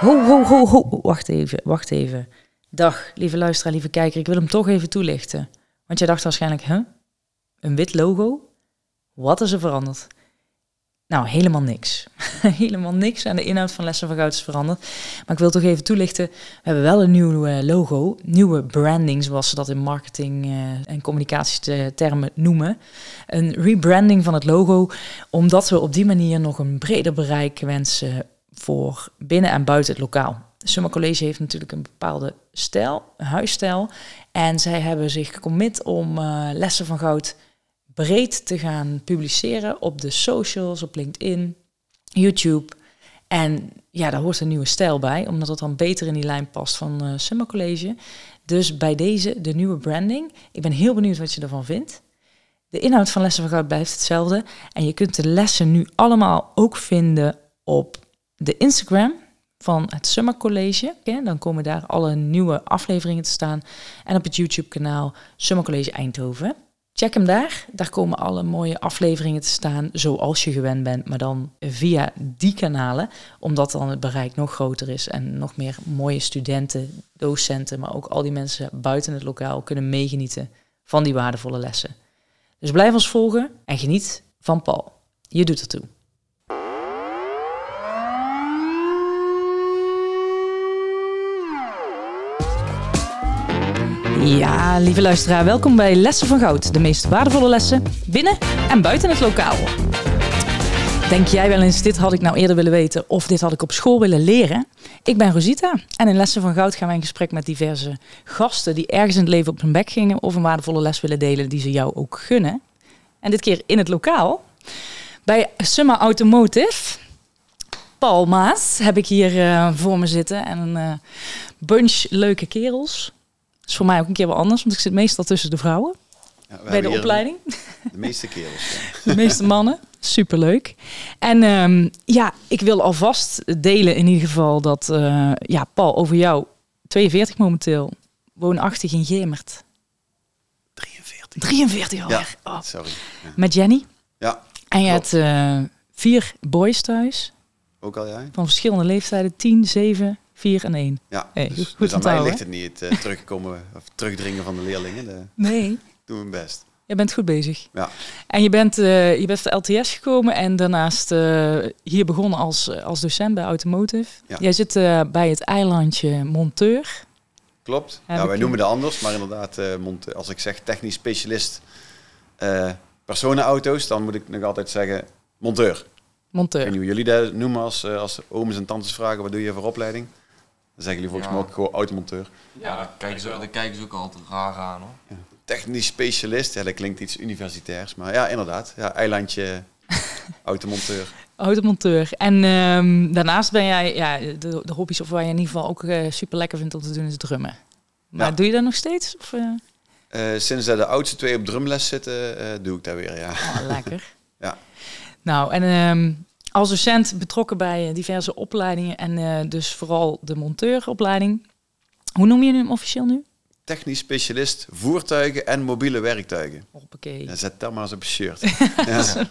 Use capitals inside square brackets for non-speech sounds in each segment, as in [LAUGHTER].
Ho, ho, ho, ho. Wacht even, wacht even. Dag, lieve luisteraar, lieve kijker. Ik wil hem toch even toelichten. Want jij dacht waarschijnlijk, hè? Een wit logo? Wat is er veranderd? Nou, helemaal niks. [LAUGHS] helemaal niks aan de inhoud van Lessen van Goud is veranderd. Maar ik wil toch even toelichten. We hebben wel een nieuw eh, logo, nieuwe branding, zoals ze dat in marketing uh, en communicatietermen noemen. Een rebranding van het logo, omdat we op die manier nog een breder bereik wensen voor binnen en buiten het lokaal. Summa College heeft natuurlijk een bepaalde stijl, een huisstijl. En zij hebben zich gecommit om uh, Lessen van Goud breed te gaan publiceren op de socials, op LinkedIn, YouTube. En ja, daar hoort een nieuwe stijl bij, omdat het dan beter in die lijn past van uh, Summer College. Dus bij deze de nieuwe branding. Ik ben heel benieuwd wat je ervan vindt. De inhoud van Lessen van Goud blijft hetzelfde. En je kunt de lessen nu allemaal ook vinden op de Instagram van het Summer College. Dan komen daar alle nieuwe afleveringen te staan. En op het YouTube-kanaal Summer College Eindhoven. Check hem daar. Daar komen alle mooie afleveringen te staan, zoals je gewend bent, maar dan via die kanalen, omdat dan het bereik nog groter is en nog meer mooie studenten, docenten, maar ook al die mensen buiten het lokaal kunnen meegenieten van die waardevolle lessen. Dus blijf ons volgen en geniet van Paul. Je doet ertoe. Ja, lieve luisteraar, welkom bij Lessen van Goud. De meest waardevolle lessen binnen en buiten het lokaal. Denk jij wel eens, dit had ik nou eerder willen weten of dit had ik op school willen leren? Ik ben Rosita en in Lessen van Goud gaan wij in gesprek met diverse gasten die ergens in het leven op hun bek gingen of een waardevolle les willen delen die ze jou ook gunnen. En dit keer in het lokaal. Bij Summa Automotive, Paul Maas, heb ik hier uh, voor me zitten en een uh, bunch leuke kerels is voor mij ook een keer wel anders, want ik zit meestal tussen de vrouwen. Ja, bij de opleiding. De meeste kerels. Ja. [LAUGHS] De meeste mannen. Superleuk. En um, ja, ik wil alvast delen in ieder geval dat, uh, ja, Paul, over jou, 42 momenteel, woonachtig in Gemert. 43. 43 alweer. Ja, oh. sorry. Ja. Met Jenny. Ja. En je hebt uh, vier boys thuis. Ook al jij? Van verschillende leeftijden, 10, 7, 4 en 1. Ja, hey, dus, goed dus aan mij ligt het niet, het uh, terugkomen [LAUGHS] of terugdringen van de leerlingen. De, nee. Doen we best. Je bent goed bezig. Ja. En je bent, uh, je bent de LTS gekomen en daarnaast uh, hier begonnen als, als docent bij Automotive. Ja. Jij zit bij het eilandje Monteur. Klopt. Ja, wij noemen het anders, maar inderdaad, als ik zeg technisch specialist personenauto's, dan moet ik nog altijd zeggen monteur. Monteur. Niet hoe jullie dat noemen als, als ooms en tantes vragen, wat doe je voor opleiding? Dan zeggen jullie volgens mij ook gewoon automonteur. Ja, daar kijken, ze, daar kijken ze ook altijd raar aan hoor. Ja. Technisch specialist, ja, dat klinkt iets universitairs. Maar ja, inderdaad. Ja, eilandje, [LAUGHS] automonteur. Automonteur. En um, daarnaast ben jij, ja, de, de hobby's of waar je in ieder geval ook uh, super lekker vindt om te doen is drummen. Maar ja. doe je dat nog steeds? Of, uh? Uh, sinds dat de oudste twee op drumles zitten, doe ik dat weer, ja. Oh, lekker. [LAUGHS] ja. Nou, en um, als docent betrokken bij diverse opleidingen en uh, dus vooral de monteuropleiding. Hoe noem je hem officieel nu? Technisch specialist voertuigen en mobiele werktuigen. Hoppakee. Ja, zet dat maar eens op je shirt. [LAUGHS] ja.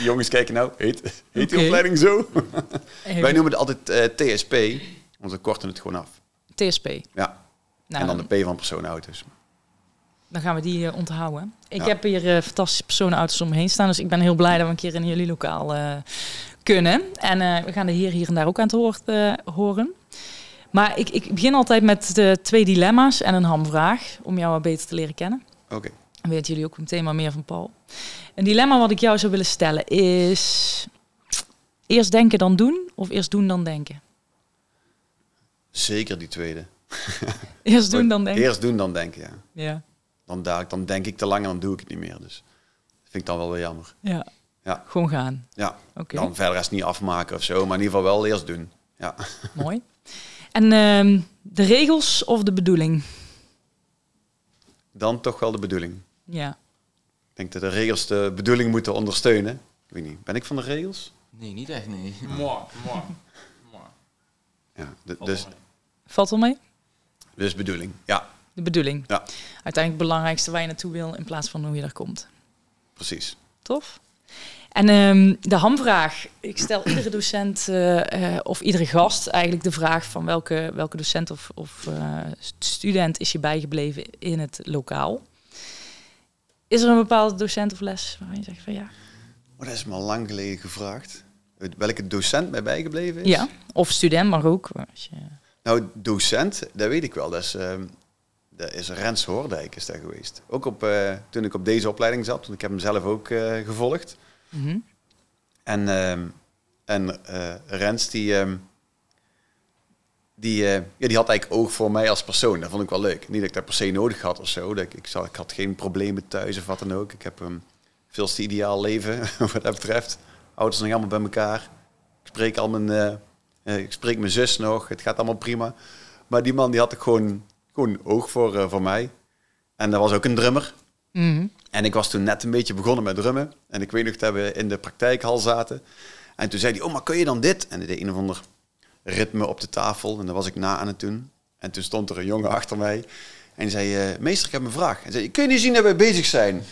Jongens, kijken nou. Heet, heet okay. die opleiding zo? [LAUGHS] Wij noemen het altijd uh, TSP, want we korten het gewoon af. TSP? Ja. Nou, en dan de P van personenauto's. Dan gaan we die uh, onthouden. Ik ja. heb hier uh, fantastische personenauto's om me heen staan. Dus ik ben heel blij dat we een keer in jullie lokaal uh, kunnen. En we gaan er hier, hier en daar ook aan te hoort, horen. Maar ik, ik begin altijd met de twee dilemma's en een hamvraag. Om jou wat beter te leren kennen. Oké. Okay. Dan weten jullie ook meteen maar meer van Paul. Een dilemma wat ik jou zou willen stellen is... Eerst denken dan doen of eerst doen dan denken? Zeker die tweede. Eerst doen dan denken? Eerst doen dan denken, ja. Ja. Dan, dan denk ik te lang en dan doe ik het niet meer. Dus dat vind ik dan wel weer jammer. Ja. ja. Gewoon gaan. Ja. Okay. Dan verder is niet afmaken of zo, maar in ieder geval wel eerst doen. Ja. [LAUGHS] Mooi. En uh, de regels of de bedoeling? Dan toch wel de bedoeling. Ja. Ik denk dat de regels de bedoeling moeten ondersteunen. Ik weet niet, ben ik van de regels? Nee, niet echt, nee. [LAUGHS] Moi, moi. Ja, dus... Valt wel mee? Dus bedoeling, ja. De bedoeling. Ja. Uiteindelijk het belangrijkste waar je naartoe wil in plaats van hoe je daar komt. Precies. Tof. En ehm, de hamvraag. Ik stel [CLEARS THROAT] iedere docent eh, eh, of iedere gast eigenlijk de vraag van welke, welke docent of, of eh, student is je bijgebleven in het lokaal. Is er een bepaalde docent of les waarvan je zegt van ja? Oh, dat is me al lang geleden gevraagd. Welke docent mij bijgebleven is? Ja, of student, maar ook. Als je... Nou, docent, dat weet ik wel. Dat is, uh, dat is Rens Hoordijk is daar geweest. Ook op, uh, toen ik op deze opleiding zat, want ik heb hem zelf ook uh, gevolgd. Mm -hmm. En, ehm, en eh, Rens, die, ehm, die, ja, die had eigenlijk oog voor mij als persoon. Dat vond ik wel leuk. Niet dat ik dat per se nodig had of zo. Dat ik, ik, zat, ik had geen problemen thuis of wat dan ook. Ik heb een veel te ideaal leven [LAUGHS] wat dat betreft. Ouders nog allemaal bij elkaar. Ik spreek al mijn, ik spreek mijn zus nog. Het gaat allemaal prima. Maar die man die had ik gewoon, gewoon oog voor, uh, voor mij. En dat was ook een drummer. Mm -hmm. En ik was toen net een beetje begonnen met drummen. En ik weet nog dat we in de praktijkhal zaten. En toen zei hij, oh, maar kun je dan dit? En hij deed een of ander ritme op de tafel. En daar was ik na aan het doen. En toen stond er een jongen achter mij. En zei, uh, meester, ik heb een vraag. En zei, kun je niet zien dat we bezig zijn?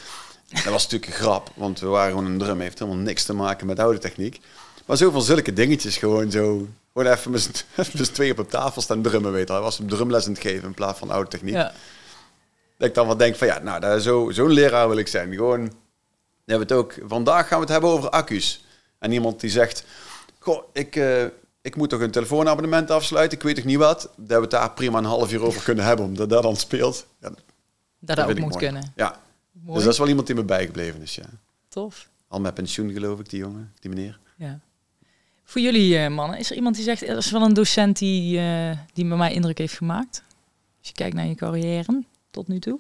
dat was natuurlijk een grap, want we waren gewoon een drum. heeft helemaal niks te maken met oude techniek. Maar zoveel zulke dingetjes gewoon zo... Gewoon even met [LAUGHS] twee op de tafel staan drummen, weet je. Hij was een drumles aan het geven in plaats van oude techniek. Ja. Dat ik dan wel denk van ja, nou, daar zo, zo'n leraar wil ik zijn. Gewoon, we hebben het ook, vandaag gaan we het hebben over accu's. En iemand die zegt, goh, ik, uh, ik moet toch een telefoonabonnement afsluiten, ik weet toch niet wat. Dat we het daar prima een half uur over kunnen hebben, omdat dat dan speelt. Ja, dat dat, dat ook moet kunnen. Ja, mooi. dus dat is wel iemand die me bijgebleven is, ja. Tof. Al met pensioen geloof ik, die jongen, die meneer. Ja. Voor jullie uh, mannen, is er iemand die zegt, er is wel een docent die, uh, die bij mij indruk heeft gemaakt? Als je kijkt naar je carrière tot nu toe?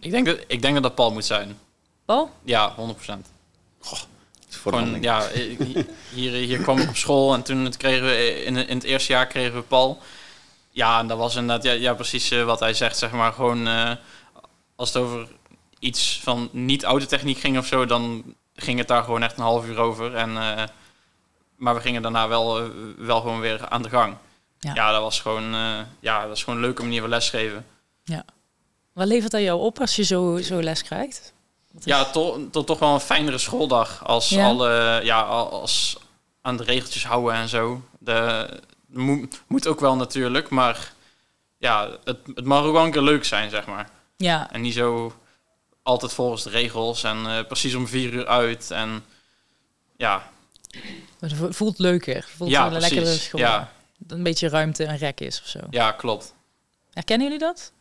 Ik denk dat, ik denk dat dat Paul moet zijn. Paul? Ja, 100 procent. Gewoon, ja, hier, hier kwam ik op school en toen kregen we in, in het eerste jaar kregen we Paul. Ja, en dat was inderdaad ja, ja, precies uh, wat hij zegt, zeg maar. Gewoon uh, als het over iets van niet oude techniek ging of zo, dan ging het daar gewoon echt een half uur over. En, uh, maar we gingen daarna wel, wel gewoon weer aan de gang. Ja. ja, dat was gewoon, uh, ja, dat is gewoon een leuke manier van lesgeven. Ja. Wat levert dat jou op als je zo, zo les krijgt? Ja, toch, to, toch wel een fijnere schooldag als ja. alle, ja, als aan de regeltjes houden en zo. De, moet, moet ook wel natuurlijk, maar ja, het, het mag ook wel een keer leuk zijn, zeg maar. Ja. En niet zo altijd volgens de regels en uh, precies om vier uur uit en ja. Het voelt leuker, voelt ja, een lekkere school. Ja, een beetje ruimte en rek is of zo. Ja, klopt. Herkennen jullie dat?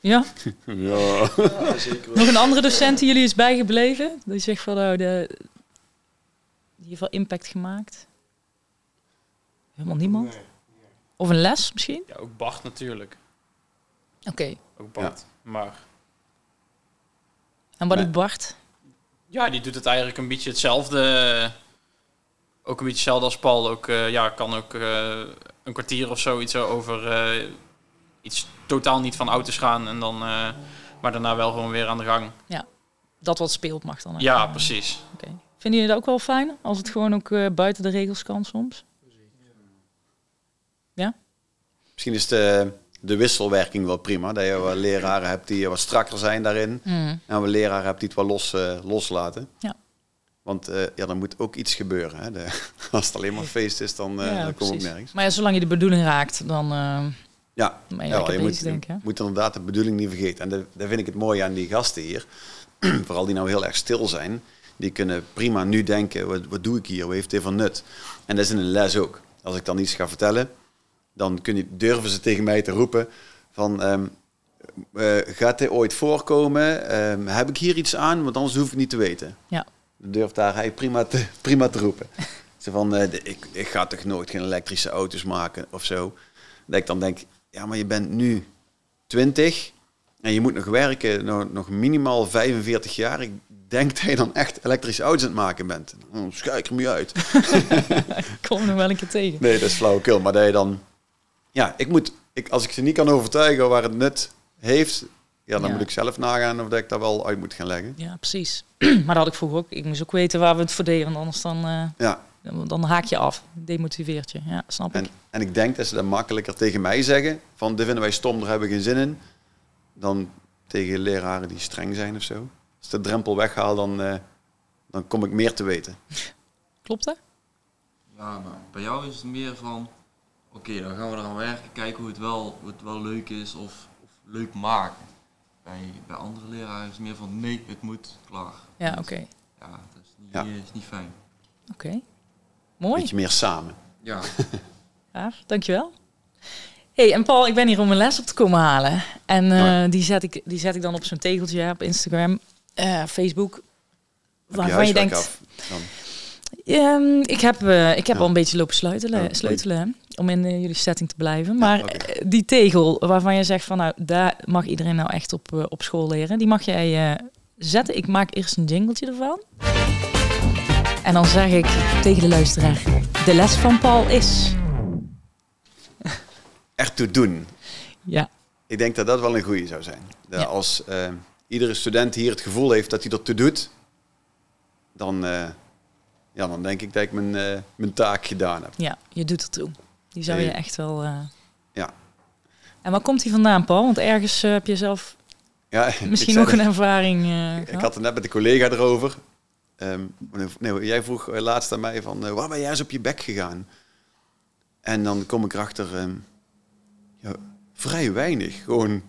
Ja? Ja, [LAUGHS] ja. ja [LAUGHS] zeker. Nog een andere docent die jullie is bijgebleven? Die zegt van, nou, de, die heeft wel impact gemaakt? Helemaal niemand? Nee. Of een les misschien? Ja, ook Bart natuurlijk. Oké. Okay. Ook Bart, ja. Maar... En wat doet Bart? Ja, die doet het eigenlijk een beetje hetzelfde ook een beetje hetzelfde als Paul. Ook, uh, ja, kan ook uh, een kwartier of zo iets over uh, iets totaal niet van auto's gaan. En dan, maar daarna wel gewoon weer aan de gang. Ja, dat wat speelt mag dan. Ja, precies. Oké. Okay. Vinden jullie dat ook wel fijn? Als het gewoon ook buiten de regels kan soms? Ja? Misschien is de, de wisselwerking wel prima. Dat je wel leraren hebt die wat strakker zijn daarin. Mm. En we leraren hebt die het wel los, loslaten. Ja. Want uh, ja, dan moet ook iets gebeuren. Hè? De, [LAUGHS] als het alleen maar feest is, dan, uh, ja, dan kom ik nergens. Maar ja, zolang je de bedoeling raakt, dan ja, ben je, ja, je moet, moet inderdaad de bedoeling niet vergeten. En de, daar vind ik het mooie aan die gasten hier. [CLEARS THROAT] Vooral die nou heel erg stil zijn. Die kunnen prima nu denken, wat, wat doe ik hier? Wat heeft dit van nut? En dat is in een les ook. Als ik dan iets ga vertellen, dan kun je, durven ze tegen mij te roepen van... Um, uh, gaat dit ooit voorkomen? Um, heb ik hier iets aan? Want anders hoef ik niet te weten. Ja durft daar hij prima te, [LAUGHS] prima te roepen. Ze van, uh, de, ik, ik ga toch nooit geen elektrische auto's maken of zo. Dat ik dan denk, ja, maar je bent nu 20 en je moet nog werken, nog, nog minimaal 45 jaar. Ik denk dat je dan echt elektrische auto's aan het maken bent. Dan schuik er me uit. [LAUGHS] Kom er wel een keer tegen. Nee, dat is flauwekul. Maar dat je dan... Ja, ik moet... Ik, als ik ze niet kan overtuigen waar het nut heeft, ja, dan Ja. moet ik zelf nagaan of dat ik daar wel uit moet gaan leggen. Ja, precies. [CLEARS THROAT] maar dat had ik vroeger ook. Ik moest ook weten waar we het voor deden, want anders dan, eh, Ja, dan haak je af. Demotiveert je. Ja, snap ik. en, en ik denk dat ze dat makkelijker tegen mij zeggen. Van, dit vinden wij stom, daar hebben we geen zin in. Dan tegen leraren die streng zijn of zo. Als de drempel weghaal, dan, uh, dan kom ik meer te weten. Klopt dat? Ja, maar bij jou is het meer van, oké, dan gaan we eraan werken, kijken hoe het wel, hoe het wel leuk is of, of leuk maken. Bij, bij andere leraren is het meer van, nee, het moet, klaar. Ja, oké. Ja, dat is niet, ja. is niet fijn. Oké. Mooi. Beetje meer samen. Ja. [LAUGHS] Gaaf, dankjewel. hey, en Paul, ik ben hier om mijn les op te komen halen. En uh, die, zet ik, die zet ik dan op zo'n tegeltje op Instagram, uh, Facebook. Waarvan je, denkt... Af, um, ik heb, uh, ik heb al een beetje lopen sleutelen, sleutelen om in jullie setting te blijven. Maar die tegel waarvan je zegt van nou, daar mag iedereen nou echt op, op school leren. Die mag jij zetten. Ik maak eerst een jingletje ervan. En dan zeg ik tegen de luisteraar, de les van Paul is... [LAUGHS] Echt te doen. Ja. Ik denk dat dat wel een goede zou zijn. Dat Als uh, iedere student hier het gevoel heeft dat hij dat toe doet, dan, uh, ja, dan denk ik dat ik mijn, uh, mijn taak gedaan heb. Ja, je doet het toe. Die zou je echt wel... Ja. En waar komt hij vandaan, Paul? Want ergens heb je zelf ja, [LAUGHS] misschien nog een ervaring Ik had het net met de collega erover. Um, nee, jij vroeg laatst aan mij van, waar ben jij eens op je bek gegaan? En dan kom ik erachter, um, ja, vrij weinig. Gewoon,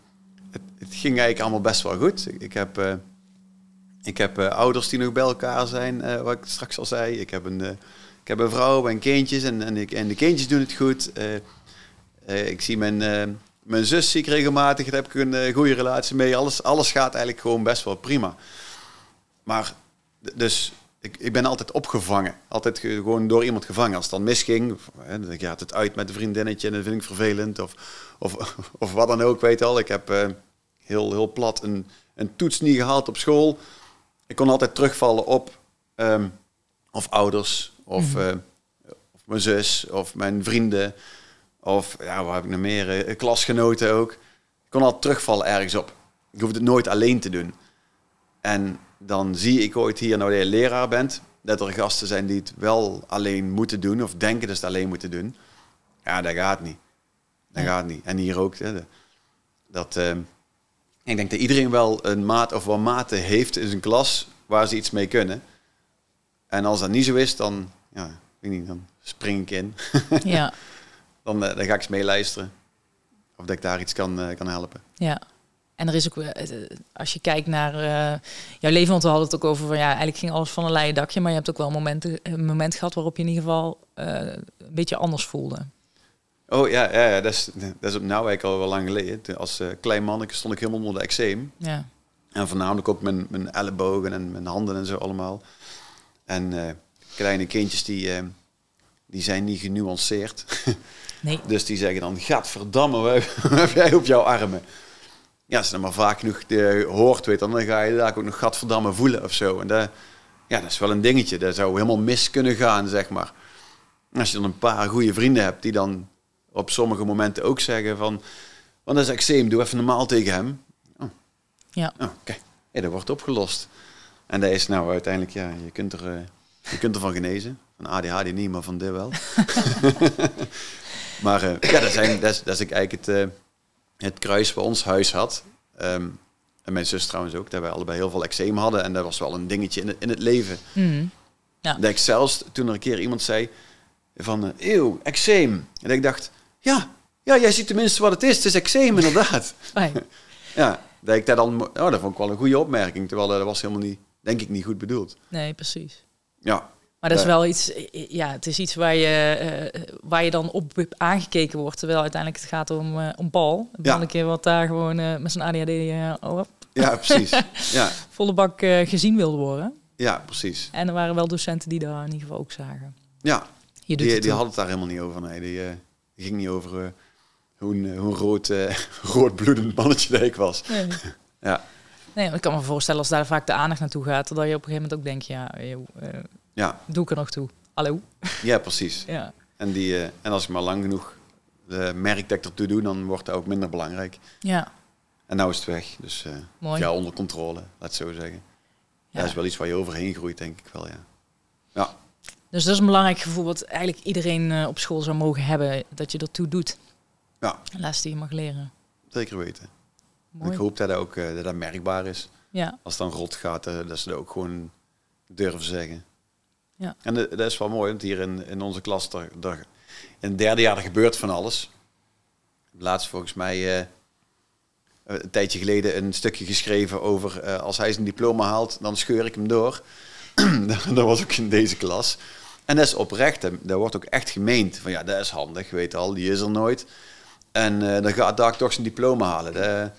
het, het, ging eigenlijk allemaal best wel goed. Ik, heb, uh, ik heb uh, ouders die nog bij elkaar zijn, uh, wat ik straks al zei. Ik heb een, ik heb een vrouw en kindjes en, en, ik, en de kindjes doen het goed. ik zie mijn, mijn zus zie ik regelmatig, daar heb ik een goede relatie mee. Alles, alles gaat eigenlijk gewoon best wel prima. Maar, dus ik, ik ben altijd opgevangen. Altijd gewoon door iemand gevangen. Als het dan misging, hè, dan gaat het uit met een vriendinnetje en dat vind ik vervelend. Of, of, [LAUGHS] of wat dan ook, weet al. Ik heb heel, heel plat een, een toets niet gehaald op school. Ik kon altijd terugvallen op um, of ouders, of, uh, of, mijn zus, of mijn vrienden. Of, ja, waar heb ik nog meer? Uh, klasgenoten ook. Ik kon altijd terugvallen ergens op. Ik hoefde het nooit alleen te doen. En dan zie ik ooit hier, nou dat je leraar bent, dat er gasten zijn die het wel alleen moeten doen of denken dat ze het alleen moeten doen. Ja, dat gaat niet. Dat gaat niet. En hier ook. Hè, dat, uh, ik denk dat iedereen wel een maat of wat maten heeft in zijn klas waar ze iets mee kunnen. En als dat niet zo is, dan, ja, weet niet, dan spring ik in. [LAUGHS] ja. dan, uh, dan ga ik eens meeluisteren. Of dat ik daar iets kan, uh, kan helpen. Ja. En er is ook, eh, als je kijkt naar uh, jouw leven, want we hadden het ook over van ja, eigenlijk ging alles van een leien dakje, maar je hebt ook wel momenten, een moment gehad waarop je in ieder geval uh, een beetje anders voelde. Oh ja, ja, ja dat, is, dat is op nou eigenlijk al wel lang geleden. Als uh, klein manneke stond ik helemaal onder de eczeem. Ja. En voornamelijk ook mijn, mijn ellebogen en mijn handen en zo allemaal. En kleine kindjes die, die zijn niet genuanceerd. [LAUGHS] Nee. dus die zeggen dan, gadverdamme, [LAUGHS] wat heb jij op jouw armen? ja, als je maar vaak genoeg de, hoort, weet dan, dan ga je daar ook nog gadverdamme voelen of zo. En dat, ja, dat is wel een dingetje. Dat zou helemaal mis kunnen gaan, zeg maar. Als je dan een paar goede vrienden hebt die dan op sommige momenten ook zeggen van... Want dat is eczeem, doe even normaal tegen hem. Oh. Ja. Oh, Oké, okay. dat wordt opgelost. En dat is nou uiteindelijk, ja, je kunt, er, uh, je kunt ervan genezen. Van ADHD niet, maar van dit wel. [LAUGHS] maar uh, ja, dat, zijn, dat, is, dat is eigenlijk het... Uh, het kruis bij ons huis had. Ehm, en mijn zus trouwens ook, dat wij allebei heel veel eczeem hadden. En dat was wel een dingetje in het, in het leven. Mm. Ja. Dat ik zelfs, toen er een keer iemand zei van, eeuw, eczeem. En dat ik dacht, ja, ja, jij ziet tenminste wat het is. Het is eczeem inderdaad. [LAUGHS] [LAUGHS] ja, dat ik dat dan, oh, dat vond ik wel een goede opmerking. Terwijl dat was helemaal niet, denk ik, niet goed bedoeld. Nee, precies. Ja, maar dat is wel iets, ja, het is iets waar je, uh, waar je dan op aangekeken wordt. Terwijl uiteindelijk het gaat om, uh, om Paul. Dan een keer wat daar gewoon uh, met zijn ADHD oh, ja, precies. [LAUGHS] ja. volle bak gezien wilde worden. Ja, precies. En er waren wel docenten die daar in ieder geval ook zagen. Ja, die, die hadden het daar helemaal niet over. Nee, die, die ging niet over hoe een, hoe een rood, [LAUGHS] rood bloedend mannetje dat ik was. Nee. [LAUGHS] ja. Nee, ik kan me voorstellen als daar vaak de aandacht naartoe gaat, dat je op een gegeven moment ook denkt, ja, ja. Doe ik er nog toe. Hallo? Ja, precies. ja. En, die, uh, en als ik maar lang genoeg de merk dat ik ertoe doe, dan wordt het ook minder belangrijk. Ja. En nou is het weg. Dus Mooi. ja, onder controle, laat het zo zeggen. Ja. Dat is wel iets waar je overheen groeit, denk ik wel, ja. Ja. Dus dat is een belangrijk gevoel wat eigenlijk iedereen op school zou mogen hebben, dat je ertoe doet. Ja. Les die je mag leren. Zeker weten. Ik hoop dat dat ook dat dat merkbaar is. Ja. Als het dan rot gaat, dat ze dat ook gewoon durven zeggen. Ja. En dat is wel mooi, want hier in, in onze klas, daar, daar, in het derde jaar er gebeurt van alles. Laatst volgens mij een tijdje geleden een stukje geschreven over als hij zijn diploma haalt, dan scheur ik hem door. [CLEARS THROAT] dat was ook in deze klas. En dat is oprecht, dat wordt ook echt gemeend. Van ja, dat is handig, weet al, die is er nooit. En uh, dan gaat daar toch zijn diploma halen.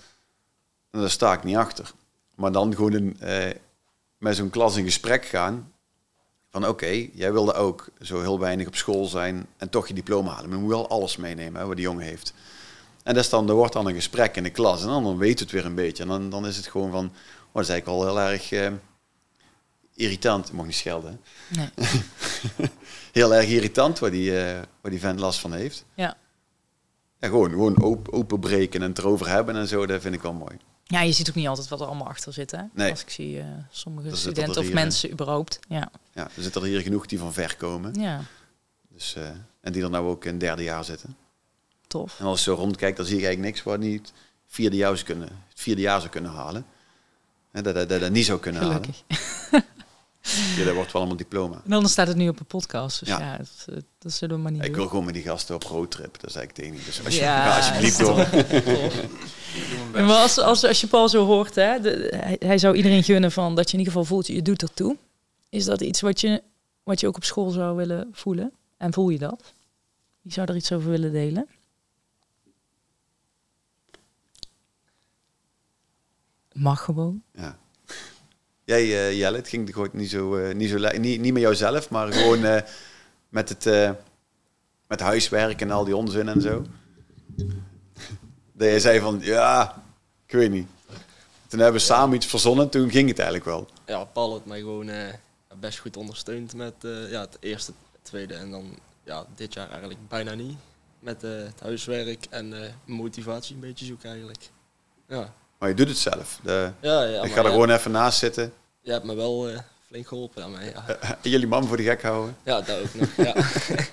Daar, daar sta ik niet achter. Maar dan gewoon een, uh, met zo'n klas in gesprek gaan. Van oké, jij wilde ook zo heel weinig op school zijn en toch je diploma halen. Maar je moet wel alles meenemen hè, wat die jongen heeft. En dat is dan, er wordt dan een gesprek in de klas. En dan, dan weet het weer een beetje. En dan, dan is het gewoon van, oh, dat is eigenlijk wel heel erg... Uh, irritant. Ik mag niet schelden. Nee. [LAUGHS] Heel erg irritant waar die, waar die vent last van heeft. Ja. En gewoon, gewoon open, openbreken en het erover hebben en zo, dat vind ik wel mooi. Ja, je ziet ook niet altijd wat er allemaal achter zit, hè? Nee. Als ik zie uh, sommige studenten of mensen überhaupt. Ja. ja, er zitten er hier genoeg die van ver komen. Ja. Dus, uh, en die er nou ook in het derde jaar zitten. Tof. En als je zo rondkijkt, dan zie ik eigenlijk niks waar niet vierde jaar zou kunnen, het vierde jaar zou kunnen halen. En dat, dat, dat, dat niet zou kunnen Gelukkig. halen. [LAUGHS] Ja, dat wordt wel allemaal diploma. En dan staat het nu op een podcast. Dus ja, ja dat, dat zullen we maar niet Ik doen. wil gewoon met die gasten op roadtrip. Dat is eigenlijk het enige. Dus als je, Ja, ja, alsjeblieft door. Ja, [LAUGHS] maar als, als, als je Paul zo hoort, hè, de, hij, hij zou iedereen gunnen van dat je in ieder geval voelt, je doet ertoe. Is dat iets wat je, wat je ook op school zou willen voelen? En voel je dat? Wie zou er iets over willen delen? Mag gewoon. Ja. Jij, uh, Jelle, het ging gewoon niet zo, uh, niet, zo niet, niet met jouzelf, maar gewoon uh, met het met huiswerk en al die onzin en zo. Dat je zei van, ja, ik weet niet. Toen hebben we samen iets verzonnen, toen ging het eigenlijk wel. Ja, Paul had mij gewoon best goed ondersteund met ja, het eerste, tweede en dan ja, dit jaar eigenlijk bijna niet. Met het huiswerk en motivatie een beetje zoeken eigenlijk. Ja. Maar je doet het zelf. De, ja, ja, ik ga er ja. gewoon even naast zitten. Je hebt me wel uh, flink geholpen daarmee. Ja. [LAUGHS] Jullie man voor de gek houden. Ja, dat ook nog. Ja. [LAUGHS]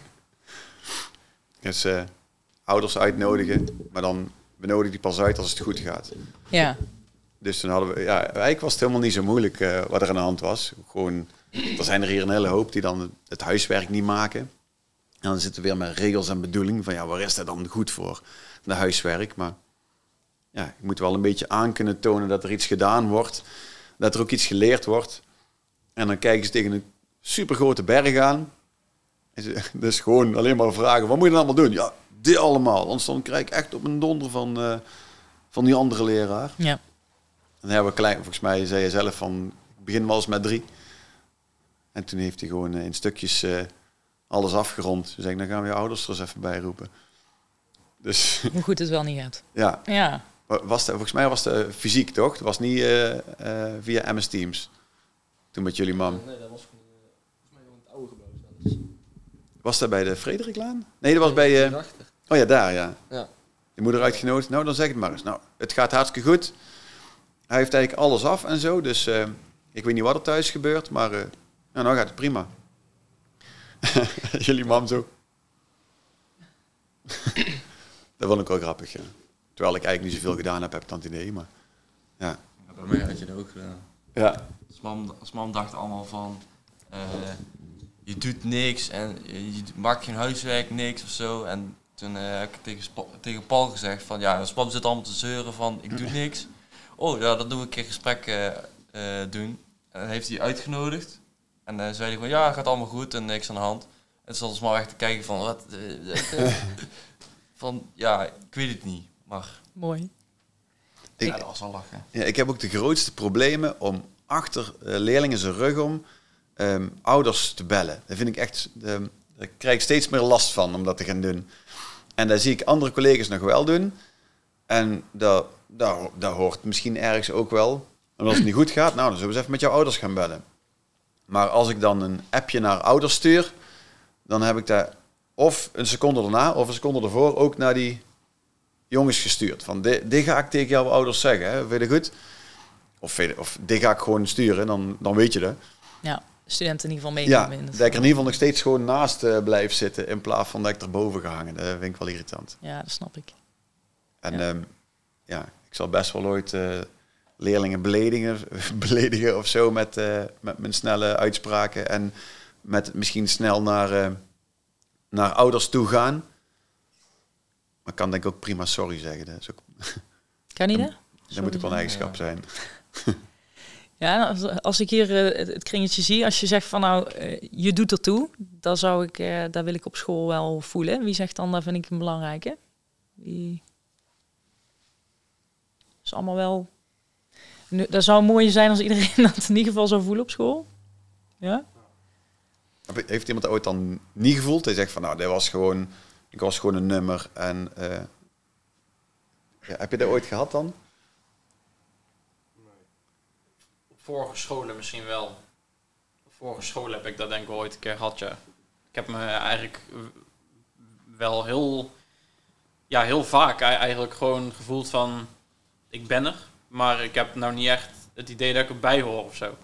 dus uh, ouders uitnodigen, maar dan we nodigen die pas uit als het goed gaat. Ja. Dus toen hadden we, ja, eigenlijk was het helemaal niet zo moeilijk uh, wat er aan de hand was. Gewoon, er zijn er hier een hele hoop die dan het huiswerk niet maken. En dan zitten we weer met regels en bedoeling van ja, waar is dat dan goed voor? De huiswerk, maar ja, je moet wel een beetje aan kunnen tonen dat er iets gedaan wordt, dat er ook iets geleerd wordt. En dan kijken ze tegen een supergrote berg aan. En ze, [LAUGHS] dus gewoon alleen maar vragen, wat moet je dan allemaal doen? Ja, dit allemaal. Anders dan krijg ik echt op een donder van, uh, van die andere leraar. Ja. En dan hebben we klein, volgens mij zei je zelf van, ik begin wel eens met drie. En toen heeft hij gewoon in stukjes uh, alles afgerond. Dus ik, dan gaan we je ouders er eens even bij roepen. Dus, Hoe goed het wel niet gaat. Ja. Ja. Was de, volgens mij was het fysiek, toch? Het was niet uh, uh, via MS Teams. Toen met jullie mam. Nee, dat was volgens mij gewoon het oude gebouw zelfs. Was dat bij de Frederiklaan? Nee, dat was bij... Oh ja, daar, ja. ja. Je moeder uitgenodigd. Nou, dan zeg het maar eens. Nou, het gaat hartstikke goed. Hij heeft eigenlijk alles af en zo. Dus ik weet niet wat er thuis gebeurt, maar nou, nou gaat het prima. [LAUGHS] jullie mam zo. [COUGHS] dat vond ik wel grappig, ja. Terwijl ik eigenlijk niet zoveel gedaan heb, heb ik dan het idee, maar ja. ja bij mij had je dat ook gedaan. Ja. Als mam, als dacht allemaal van, uh, je doet niks en je, je, maakt geen huiswerk, niks of zo. En toen uh, heb ik tegen, tegen Paul gezegd van, ja, Spam zit allemaal te zeuren van, ik doe niks. Oh ja, dan doen we een keer gesprek uh, doen. En dan heeft hij uitgenodigd. En dan zei hij gewoon, ja, gaat allemaal goed en niks aan de hand. En stond ons maar echt te kijken van, wat... [LAUGHS] van, ja, ik weet het niet. Mooi. Ik, ja, dat was al lachen. Ja, ik heb ook de grootste problemen om achter uh, leerlingen zijn rug om um, ouders te bellen. Daar vind ik echt, um, daar krijg ik steeds meer last van om dat te gaan doen. En daar zie ik andere collega's nog wel doen. En dat, dat, dat hoort misschien ergens ook wel. En als het niet goed gaat, nou, dan zullen we eens even met jouw ouders gaan bellen. Maar als ik dan een appje naar ouders stuur, dan heb ik daar of een seconde daarna of een seconde ervoor ook naar die jongens gestuurd. Van, dit, dit ga ik tegen jouw ouders zeggen, hè? vind je goed? Of, of dit ga ik gewoon sturen, dan, dan weet je dat. Ja, studenten in ieder geval Ja, meenemen. dat ik er in ieder geval nog steeds gewoon naast uh, blijf zitten... in plaats van dat ik erboven ga hangen. Dat vind ik wel irritant. Ja, dat snap ik. En Ja. ja, um, ja ik zal best wel ooit uh, leerlingen beledigen, [LAUGHS] beledigen of zo met, uh, met mijn snelle uitspraken en met misschien snel naar, naar ouders toe gaan. Maar ik kan denk ik ook prima sorry zeggen. Dat is ook kan niet, hè? Dat moet ook wel een eigenschap zijn. Ja, [LAUGHS] als, als ik hier het kringetje zie, als je zegt van nou, je doet ertoe, dan zou ik, daar wil ik op school wel voelen. Wie zegt dan, dat vind ik een belangrijke? Die is allemaal wel. Nu, dat zou mooi zijn als iedereen [LAUGHS] dat in ieder geval zou voelen op school. Ja? Heeft iemand ooit dan niet gevoeld? Hij zegt van nou, dit was gewoon, ik was gewoon een nummer. En uh, ja, heb je dat ooit gehad dan? Nee. Op vorige scholen misschien wel. Op vorige scholen heb ik dat denk ik ooit een keer gehad, ja. Ik heb me eigenlijk wel heel, ja, heel vaak eigenlijk gewoon gevoeld van ik ben er, maar ik heb nou niet echt het idee dat ik erbij hoor of zo.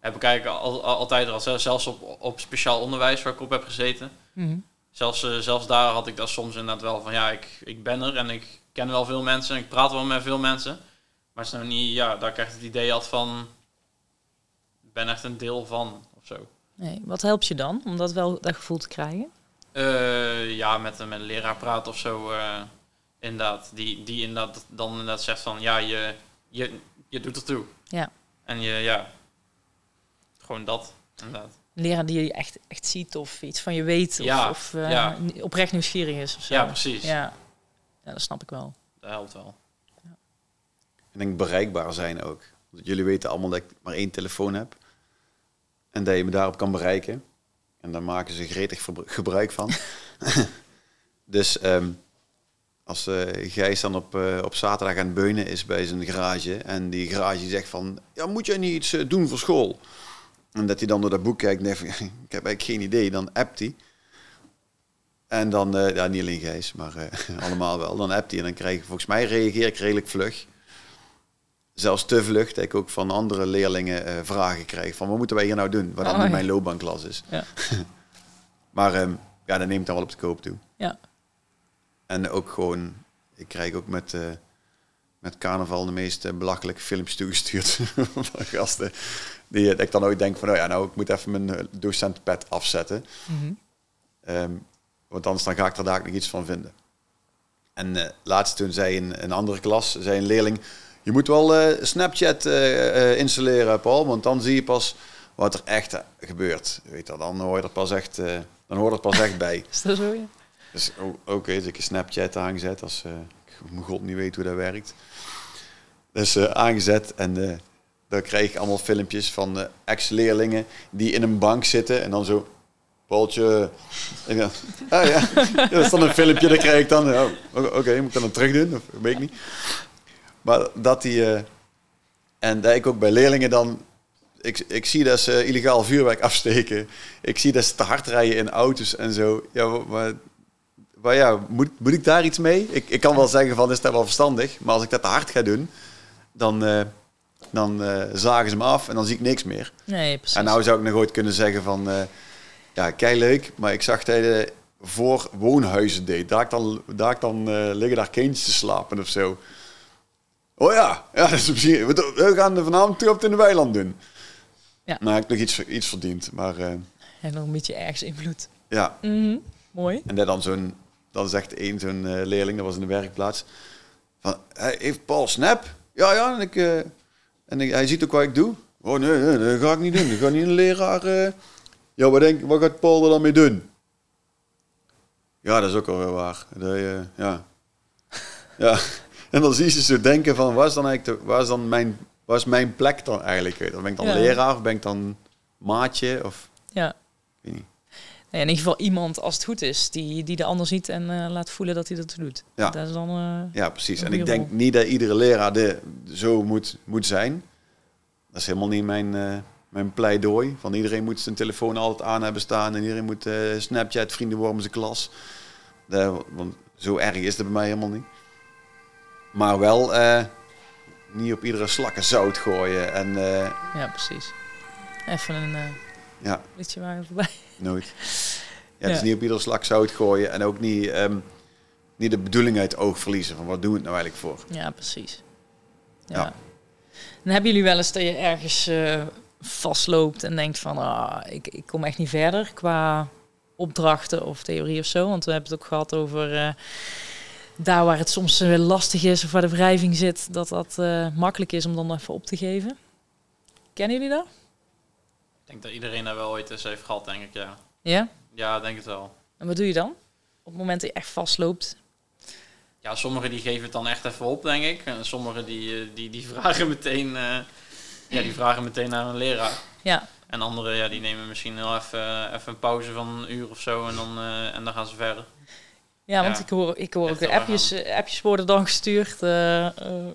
Heb ik eigenlijk al, altijd al, zelfs op, op speciaal onderwijs waar ik op heb gezeten. Mhm. Zelfs, uh, zelfs daar had ik dat soms inderdaad wel van, ja, ik, ik ben er en ik ken wel veel mensen en ik praat wel met veel mensen. Maar het is nou niet, ja, dat ik echt het idee had van, ik ben echt een deel van of zo. Nee, wat helpt je dan om dat wel dat gevoel te krijgen? Uh, ja, met, met een leraar praten of zo. Uh, inderdaad, die, die inderdaad dan inderdaad zegt van ja, je, je, je doet ertoe. Ja. En je, ja, gewoon dat, inderdaad. Een leraar die je echt, echt ziet of iets van je weet of, ja, of uh, ja. oprecht nieuwsgierig is of zo. Ja, precies. Ja. ja, dat snap ik wel. Dat helpt wel. Ja. Ik denk bereikbaar zijn ook. Jullie weten allemaal dat ik maar één telefoon heb. En dat je me daarop kan bereiken. En daar maken ze gretig gebruik van. [LAUGHS] dus um, als uh, Gijs dan op, uh, op zaterdag aan het beunen is bij zijn garage en die garage zegt van, ja, moet jij niet iets uh, doen voor school? En dat hij dan door dat boek kijkt en denkt [LAUGHS] ik heb eigenlijk geen idee. Dan appt hij. En dan, ja, niet alleen Gijs, maar [LAUGHS] allemaal wel. Dan appt hij en dan krijg ik, volgens mij reageer ik redelijk vlug. Zelfs te vlug dat ik ook van andere leerlingen vragen krijg van, wat moeten wij hier nou doen? Wat dan oh, mijn loopbaanklas is. Ja. [LAUGHS] maar um, ja, dat neemt dan wel op de koop toe. Ja. En ook gewoon, ik krijg ook met, met carnaval de meest belachelijke filmpjes toegestuurd [LAUGHS] van gasten. Die ik dan ooit denk van, oh ja, nou, ik moet even mijn eh, docentenpet afzetten. Mm um, want anders dan ga ik er daar nog iets van vinden. En uh, laatst toen zei in een andere klas, zei een leerling, je moet wel uh, Snapchat uh, installeren, Paul, want dan zie je pas wat er echt gebeurt. Weet je, dan hoor je er pas echt, dan hoort er pas echt bij. [LAUGHS] Is dat zo, ja? Dus oké, okay, dus ik een Snapchat aangezet als mijn god niet weet hoe dat werkt. Dus uh, aangezet en uh, dan krijg ik allemaal filmpjes van ex-leerlingen die in een bank zitten en dan zo, Paultje. [LAUGHS] Ah ja, dat is dan een filmpje, dat krijg ik dan. Oh, oké, moet ik dat dan terug doen? Of weet ik niet. Maar dat die, en dat ik ook bij leerlingen dan ik, ik zie dat ze illegaal vuurwerk afsteken. Ik zie dat ze te hard rijden in auto's en zo. Ja, maar maar ja, moet, moet ik daar iets mee? Ik, ik kan wel zeggen van, is dat wel verstandig? Maar als ik dat te hard ga doen, dan, uh, dan uh, zagen ze me af en dan zie ik niks meer. Nee, precies. En nou zou ik nog ooit kunnen zeggen van, uh, ja, kei leuk, maar ik zag dat je voor woonhuizen deed. Daar ik dan, daar ik dan liggen daar kindjes te slapen of zo. Oh ja, ja dat is misschien, we, gaan vanavond terug op in de weiland doen. Ja. Nou, ik heb nog iets, iets verdiend, maar... en nog een beetje ergens invloed. Ja. Mm Mooi. En dat dan zo'n dan zegt één zo'n uh, leerling, dat was in de werkplaats, van, hij heeft Paul Snap? Ja, ja, en, ik, uh, en ik, hij ziet ook wat ik doe. Oh nee, nee, dat ga ik niet doen. Dat gaat niet een leraar... Uh... Ja, wat, denk, wat gaat Paul er dan mee doen? Ja, dat is ook alweer waar. Dat, ja. ja. [LAUGHS] En dan zie je ze zo denken van, waar is dan eigenlijk de, waar is dan mijn, waar is mijn plek dan eigenlijk? Dan ben ik dan leraar of ben ik dan maatje? Of, ja. weet niet in ieder geval iemand, als het goed is, die, die de ander ziet en uh, laat voelen dat hij dat doet. Ja, dat is dan, uh, ja precies. En ik denk niet dat iedere leraar de, zo moet, moet zijn. Dat is helemaal niet mijn, uh, mijn pleidooi. Van iedereen moet zijn telefoon altijd aan hebben staan en iedereen moet Snapchat, vrienden worden zijn klas. De, want zo erg is het bij mij helemaal niet. Maar wel niet op iedere slakken zout gooien. En, ja, precies. Even een ja. je voorbij. Nooit. Ja, het is niet op iedere slag zout gooien en ook niet... Um, niet de bedoeling uit het oog verliezen. Van wat doen we het nou eigenlijk voor? Ja, precies. Ja. Ja. Dan hebben jullie wel eens dat je ergens eh, vastloopt en denkt van, ah, ik, ik kom echt niet verder qua opdrachten of theorie of zo. Want we hebben het ook gehad over eh, daar waar het soms eh, lastig is of waar de wrijving zit, dat dat makkelijk is om dan even op te geven. Kennen jullie dat? Ik denk dat iedereen daar wel ooit eens heeft gehad, denk ik, ja. Ja? Ja, denk het wel. En wat doe je dan? Op het moment dat je echt vastloopt. Ja, sommigen die geven het dan echt even op, denk ik. En sommigen die, eh, die, die [LAUGHS] vragen meteen, eh, ja, die vragen meteen naar een leraar. Ja, En anderen, ja, die nemen misschien heel even, even een pauze van een uur of zo en dan, eh, en dan gaan ze verder. ja want Ja. ik hoor, ik hoor ook Echt appjes, eh, appjes worden dan gestuurd. eh, eh,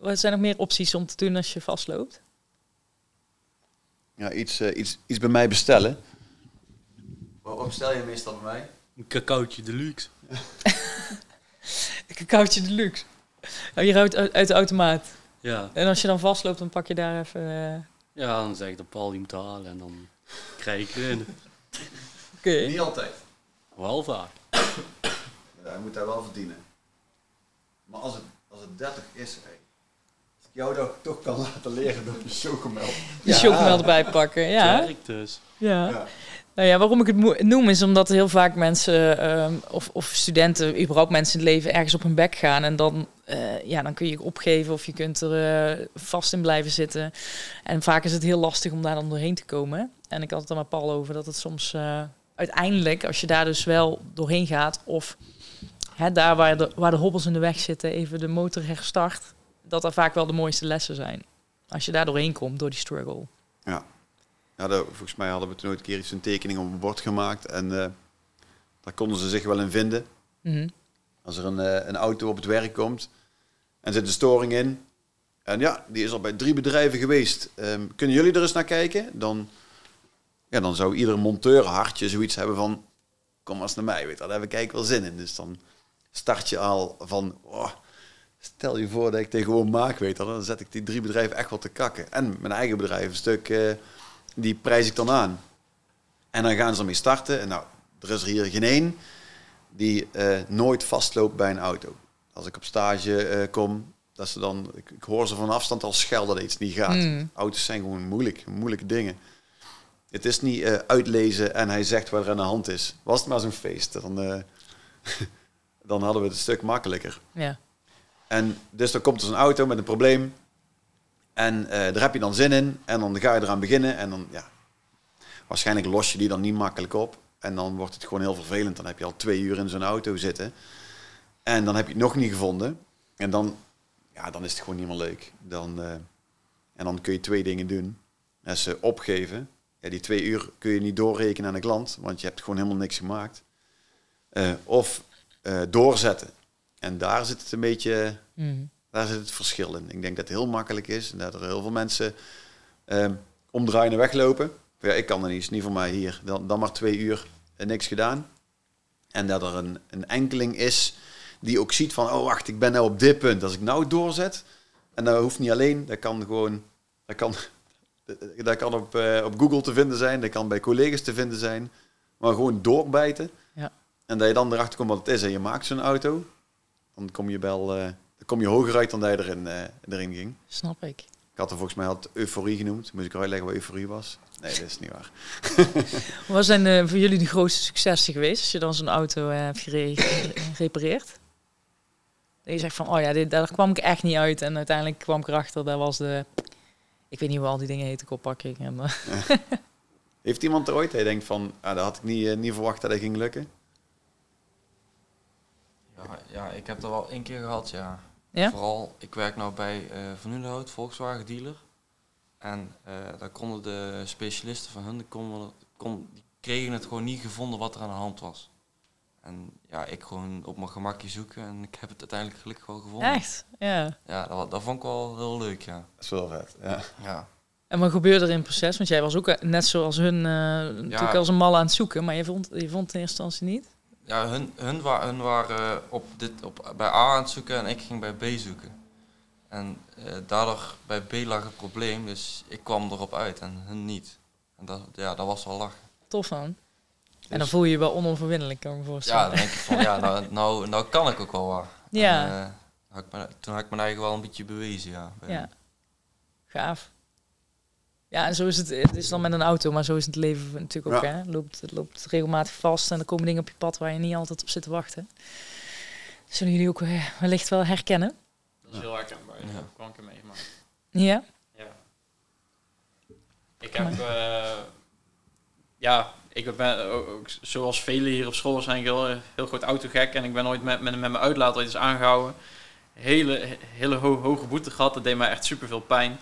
wat zijn nog meer opties om te doen als je vastloopt? Ja, iets, eh, iets, iets bij mij bestellen. Wat bestel je meestal bij mij? Een cacaotje deluxe. [LAUGHS] Een cacaotje deluxe. Oh, hier uit, uit de automaat. Ja. En als je dan vastloopt, dan pak je daar even... eh, ja, dan zeg ik dat Paul die moet halen en dan krijg ik erin. [LAUGHS] Oké. Niet altijd. Wel vaak. [COUGHS] Ja, je moet daar wel verdienen. Maar als het, als het 30 is, hey, jou dat toch kan laten leren door je chocomel. [LAUGHS] De chocomel erbij pakken, ja. Dus. ja. Ja. Nou ja, waarom ik het noem is omdat heel vaak mensen ehm, of, of studenten, überhaupt mensen in het leven ergens op hun bek gaan. En dan, eh, ja, dan kun je je opgeven of je kunt er eh, vast in blijven zitten. En vaak is het heel lastig om daar dan doorheen te komen. En ik had het er met Paul over dat het soms eh, uiteindelijk, als je daar dus wel doorheen gaat, of hè, daar waar de, waar de hobbels in de weg zitten, even de motor herstart, dat dat vaak wel de mooiste lessen zijn. Als je daar doorheen komt, door die struggle. Ja, dat- volgens mij hadden we toen ooit een keer iets een tekening op een bord gemaakt. En eh, daar konden ze zich wel in vinden. Mhm. Als er een, eh, een auto op het werk komt en zit een storing in. En ja, die is al bij drie bedrijven geweest. Ehm, kunnen jullie er eens naar kijken? Dan, ja, dan zou ieder monteur hartje zoiets hebben van... Kom maar eens naar mij, weet je, daar heb ik eigenlijk wel zin in. Dus dan start je al van... Oh, stel je voor dat ik gewoon maak, weet dan zet ik die drie bedrijven echt wel te kakken. En mijn eigen bedrijf een stuk, eh, die prijs ik dan aan. En dan gaan ze ermee starten. En nou, er is er hier geen één die eh, nooit vastloopt bij een auto. Als ik op stage eh, kom, dat ze dan, ik, ik hoor ze van afstand al schelden dat iets niet gaat. Mm. Auto's zijn gewoon moeilijk, moeilijke dingen. Het is niet uitlezen en hij zegt wat er aan de hand is. Was het maar zo'n feest, dan, [LAUGHS] dan hadden we het een stuk makkelijker. Ja. En dus dan komt er zo'n auto met een probleem. En eh, daar heb je dan zin in. En dan ga je eraan beginnen. En dan, ja, waarschijnlijk los je die dan niet makkelijk op. En dan wordt het gewoon heel vervelend. Dan heb je al twee uur in zo'n auto zitten. En dan heb je het nog niet gevonden. En dan, ja, dan is het gewoon niet meer leuk. Dan, eh, en dan kun je twee dingen doen. Dat opgeven. Die twee uur kun je niet doorrekenen aan de klant. Want je hebt gewoon helemaal niks gemaakt. Eh, of doorzetten. En daar zit het een beetje... Mhm. Daar zit het verschil in. Ik denk dat het heel makkelijk is en dat er heel veel mensen ehm, omdraaien en weglopen. Ja, ik kan er niet, is niet voor mij hier. Dan, dan maar twee uur en niks gedaan. En dat er een, een enkeling is die ook ziet van, oh wacht, ik ben nou op dit punt. Als ik nou doorzet, en dat hoeft niet alleen, dat kan gewoon, dat kan, [LAUGHS] dat kan op, eh, op Google te vinden zijn, dat kan bij collega's te vinden zijn. Maar gewoon doorbijten. Ja. En dat je dan erachter komt wat het is en je maakt zo'n auto, dan kom je wel, eh, dan kom je hoger uit dan dat je erin, eh, erin ging. Snap ik. Ik had er volgens mij had euforie genoemd. Moest ik uitleggen wat euforie was? Nee, dat is niet waar. [LAUGHS] Wat zijn eh, voor jullie de grootste successen geweest als je dan zo'n auto hebt gere- [LAUGHS] gerepareerd? Dat je zegt van, oh ja, dit, daar kwam ik echt niet uit. En uiteindelijk kwam ik erachter, dat was de... Ik weet niet hoe al die dingen heten, koppakking. En, [LAUGHS] Heeft iemand er ooit, hij denkt van, ah, dat had ik niet, niet verwacht dat dat ging lukken? Ja, ja, ik heb dat wel één keer gehad, ja. Ja? Vooral, ik werk nou bij eh Van Ulenhout, Volkswagen dealer. En eh, daar konden de specialisten van hun, die, konden, kon, die kregen het gewoon niet gevonden wat er aan de hand was. En ja, ik gewoon op mijn gemakje zoeken en ik heb het uiteindelijk gelukkig wel gevonden. echt? Ja. Ja, dat, dat vond ik wel heel leuk, ja. Dat is wel vet, ja. Ja, En wat gebeurde er in het proces? Want jij was ook eh, net zoals hun eh natuurlijk als een mal aan het zoeken. Maar je vond, je vond het in eerste instantie niet? Ja hun, hun, wa hun waren op dit, op, bij A aan het zoeken en ik ging bij B zoeken. En eh, daardoor bij B lag het probleem, dus ik kwam erop uit en hun niet. En dat, ja, dat was wel lachen. Tof man. En dan voel je je wel onoverwinnelijk, kan ik me Ja, voorstellen. dan denk ik van, ja, nou, nou, nou kan ik ook wel wat. Ja. En, eh, had ik me- toen had ik me eigenlijk wel een beetje bewezen, ja. Ja. Gaaf. Ja, en zo is het. Het is dan met een auto, maar zo is het leven natuurlijk ook. Ja. Hè? Loopt, het loopt regelmatig vast en er komen dingen op je pad waar je niet altijd op zit te wachten. Zullen jullie ook eh, wellicht wel herkennen? Dat is heel herkenbaar. Heb ik wel een keer meegemaakt. Ja? Ja. Ik heb, eh, ja, ik ben ook, ook zoals velen hier op school zijn ik heel, heel groot autogek en ik ben ooit met, met, met mijn uitlaat ooit eens aangehouden. Hele, hele ho- hoge boete gehad, dat deed mij echt super veel pijn.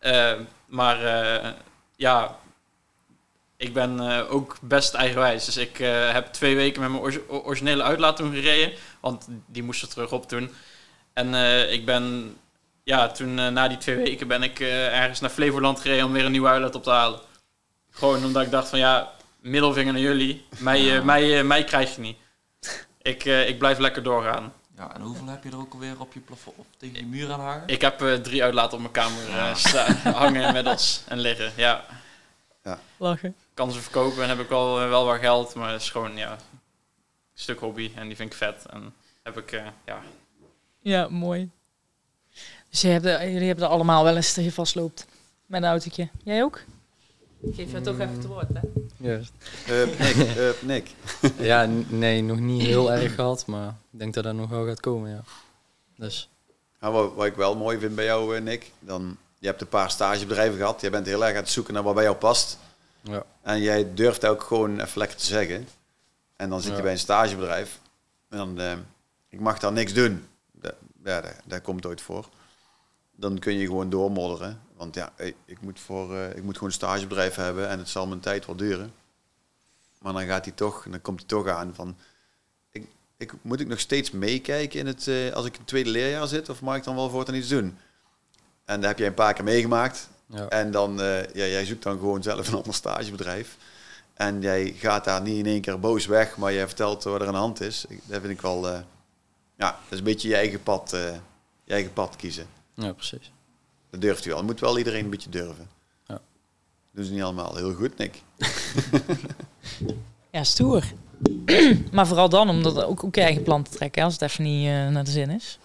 Eh, maar eh, ja, ik ben eh, ook best eigenwijs. Dus ik heb twee weken met mijn originele uitlaat toen gereden, want die moest er terug op toen. En ik ben ja, toen na die twee weken ben ik ergens naar Flevoland gereden om weer een nieuwe uitlaat op te halen. Gewoon omdat ik dacht van ja, middelvinger naar jullie. Mij, mij, mij krijg je niet. Ik, ik blijf lekker doorgaan. Ja, en hoeveel heb je er ook alweer op je plafond, of tegen je muur aan hangen? Ik heb eh, drie uitlaten op mijn kamer eh, staan, [LAUGHS] hangen inmiddels en liggen. Ja, Lachen. kan ze verkopen en heb ik wel, eh, wel wat geld, maar het is gewoon ja, een stuk hobby en die vind ik vet. En heb ik, eh, ja, Ja, mooi. Dus je hebt jullie hebben er allemaal wel eens dat je vastloopt met een autootje. Jij ook? Ik geef je toch even het woord, hè? Juist. Eh, Nick, eh, Nick. [LAUGHS] Ja, nee, nog niet heel erg gehad, maar ik denk dat dat nog wel gaat komen, ja. Dus, Nou, wat, wat ik wel mooi vind bij jou, eh, Nick, dan, je hebt een paar stagebedrijven gehad. Je bent heel erg aan het zoeken naar wat bij jou past. ja. En jij durft ook gewoon even lekker te zeggen. En dan zit je Ja. bij een stagebedrijf. En dan, eh, ik mag daar niks doen. Dat, ja, dat, dat komt ooit voor. Dan kun je gewoon doormodderen. Want ja, ik, moet, voor, eh, ik moet gewoon een stagebedrijf hebben en het zal mijn tijd wel duren. Maar dan gaat hij toch, dan komt hij toch aan van... Ik, ik, moet ik nog steeds meekijken in het, eh, als ik in het tweede leerjaar zit? Of mag ik dan wel voortaan iets doen? En dat heb jij een paar keer meegemaakt. ja. En dan, eh, ja, jij zoekt dan gewoon zelf een ander stagebedrijf. En jij gaat daar niet in één keer boos weg, maar jij vertelt wat er aan de hand is. Ik, dat vind ik wel, ja, dat is een beetje je eigen pad, je eigen pad kiezen. ja, precies. Dat durft u wel. Dat moet wel iedereen een beetje durven. Ja. Doen ze niet allemaal. Heel goed, Nick. [LAUGHS] Ja, stoer. [CLEARS THROAT] maar vooral dan om dat ook, ook je eigen plan te trekken, als het even niet eh, naar de zin is.